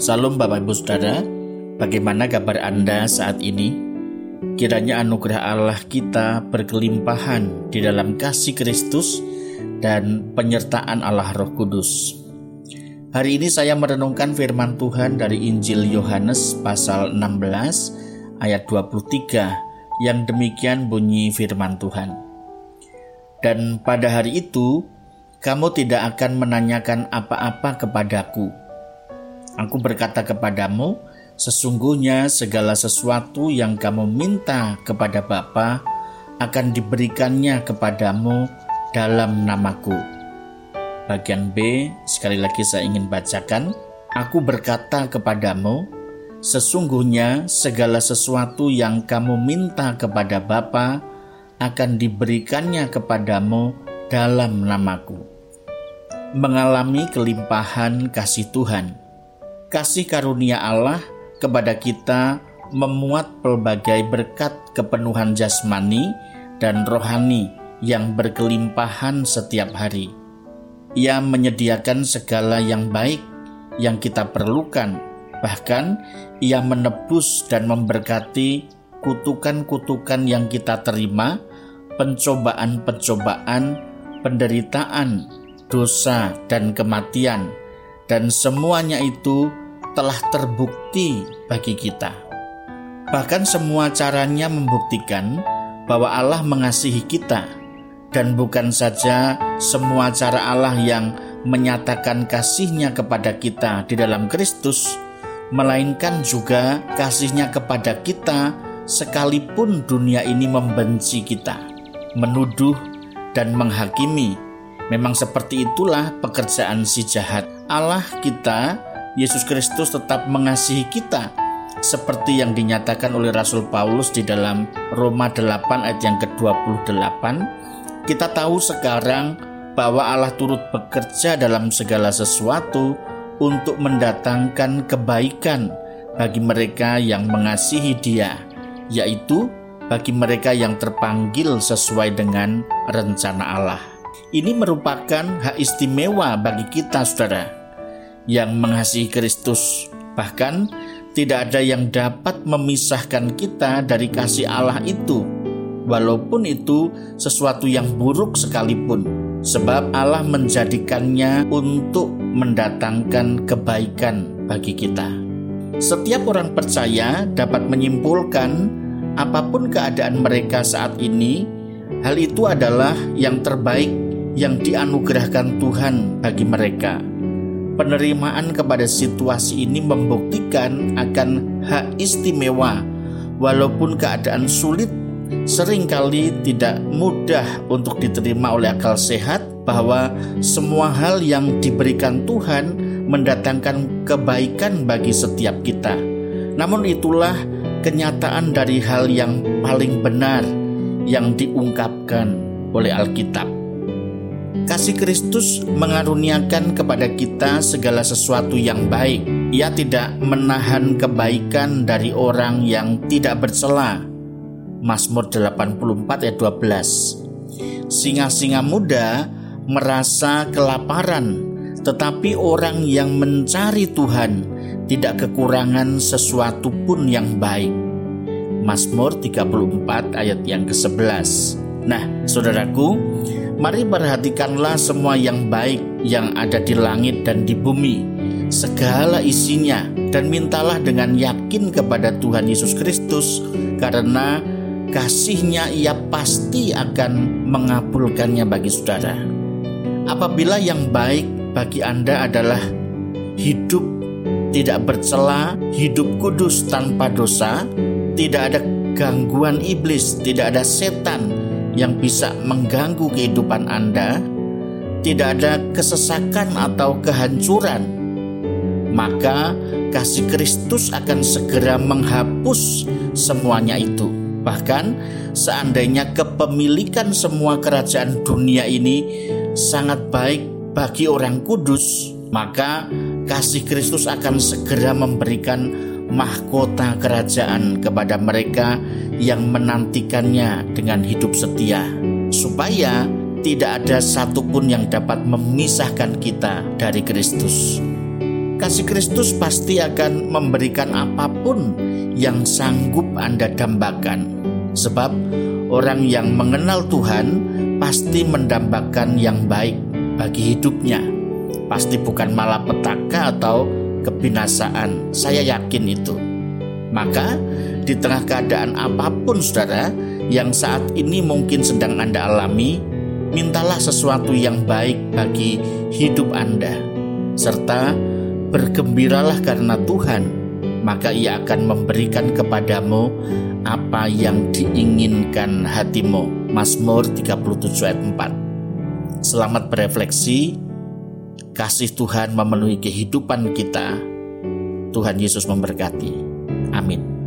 Salam Bapak Ibu Saudara, bagaimana kabar Anda saat ini? Kiranya anugerah Allah kita berkelimpahan di dalam kasih Kristus dan penyertaan Allah Roh Kudus. Hari ini saya merenungkan firman Tuhan dari Injil Yohanes pasal 16 ayat 23 yang demikian bunyi firman Tuhan. Dan pada hari itu kamu tidak akan menanyakan apa-apa kepadaku Aku berkata kepadamu, sesungguhnya segala sesuatu yang kamu minta kepada Bapa akan diberikannya kepadamu dalam namaku. Bagian B, sekali lagi saya ingin bacakan. Aku berkata kepadamu, sesungguhnya segala sesuatu yang kamu minta kepada Bapa akan diberikannya kepadamu dalam namaku. Mengalami kelimpahan kasih Tuhan kasih karunia Allah kepada kita memuat pelbagai berkat kepenuhan jasmani dan rohani yang berkelimpahan setiap hari. Ia menyediakan segala yang baik yang kita perlukan, bahkan ia menebus dan memberkati kutukan-kutukan yang kita terima, pencobaan-pencobaan, penderitaan, dosa, dan kematian, dan semuanya itu telah terbukti bagi kita. Bahkan semua caranya membuktikan bahwa Allah mengasihi kita dan bukan saja semua cara Allah yang menyatakan kasihnya kepada kita di dalam Kristus, melainkan juga kasihnya kepada kita sekalipun dunia ini membenci kita, menuduh dan menghakimi. Memang seperti itulah pekerjaan si jahat. Allah kita Yesus Kristus tetap mengasihi kita seperti yang dinyatakan oleh Rasul Paulus di dalam Roma 8 ayat yang ke-28 kita tahu sekarang bahwa Allah turut bekerja dalam segala sesuatu untuk mendatangkan kebaikan bagi mereka yang mengasihi Dia, yaitu bagi mereka yang terpanggil sesuai dengan rencana Allah. Ini merupakan hak istimewa bagi kita, saudara yang mengasihi Kristus. Bahkan tidak ada yang dapat memisahkan kita dari kasih Allah itu, walaupun itu sesuatu yang buruk sekalipun, sebab Allah menjadikannya untuk mendatangkan kebaikan bagi kita. Setiap orang percaya dapat menyimpulkan apa pun keadaan mereka saat ini, hal itu adalah yang terbaik yang dianugerahkan Tuhan bagi mereka penerimaan kepada situasi ini membuktikan akan hak istimewa walaupun keadaan sulit sering kali tidak mudah untuk diterima oleh akal sehat bahwa semua hal yang diberikan Tuhan mendatangkan kebaikan bagi setiap kita. Namun itulah kenyataan dari hal yang paling benar yang diungkapkan oleh Alkitab. Kasih Kristus mengaruniakan kepada kita segala sesuatu yang baik. Ia tidak menahan kebaikan dari orang yang tidak bercela. Mazmur 84 ayat 12. Singa-singa muda merasa kelaparan, tetapi orang yang mencari Tuhan tidak kekurangan sesuatu pun yang baik. Mazmur 34 ayat yang ke-11. Nah, saudaraku, Mari perhatikanlah semua yang baik yang ada di langit dan di bumi, segala isinya, dan mintalah dengan yakin kepada Tuhan Yesus Kristus, karena kasihnya ia pasti akan mengabulkannya bagi saudara. Apabila yang baik bagi Anda adalah hidup tidak bercela, hidup kudus tanpa dosa, tidak ada gangguan iblis, tidak ada setan, yang bisa mengganggu kehidupan Anda, tidak ada kesesakan atau kehancuran, maka kasih Kristus akan segera menghapus semuanya itu. Bahkan, seandainya kepemilikan semua kerajaan dunia ini sangat baik bagi orang kudus, maka kasih Kristus akan segera memberikan mahkota kerajaan kepada mereka yang menantikannya dengan hidup setia, supaya tidak ada satupun yang dapat memisahkan kita dari Kristus. kasih Kristus pasti akan memberikan apa pun yang sanggup Anda dambakan. Sebab orang yang mengenal Tuhan pasti mendambakan yang baik bagi hidupnya. Pasti bukan malapetaka atau kebinasaan. Saya yakin itu. Maka di tengah keadaan apa pun saudara yang saat ini mungkin sedang Anda alami, mintalah sesuatu yang baik bagi hidup Anda, serta bergembiralah karena Tuhan, maka Ia akan memberikan kepadamu apa yang diinginkan hatimu. Mazmur 37 ayat 4. Selamat berefleksi. Kasih Tuhan memenuhi kehidupan kita. Tuhan Yesus memberkati. Amin.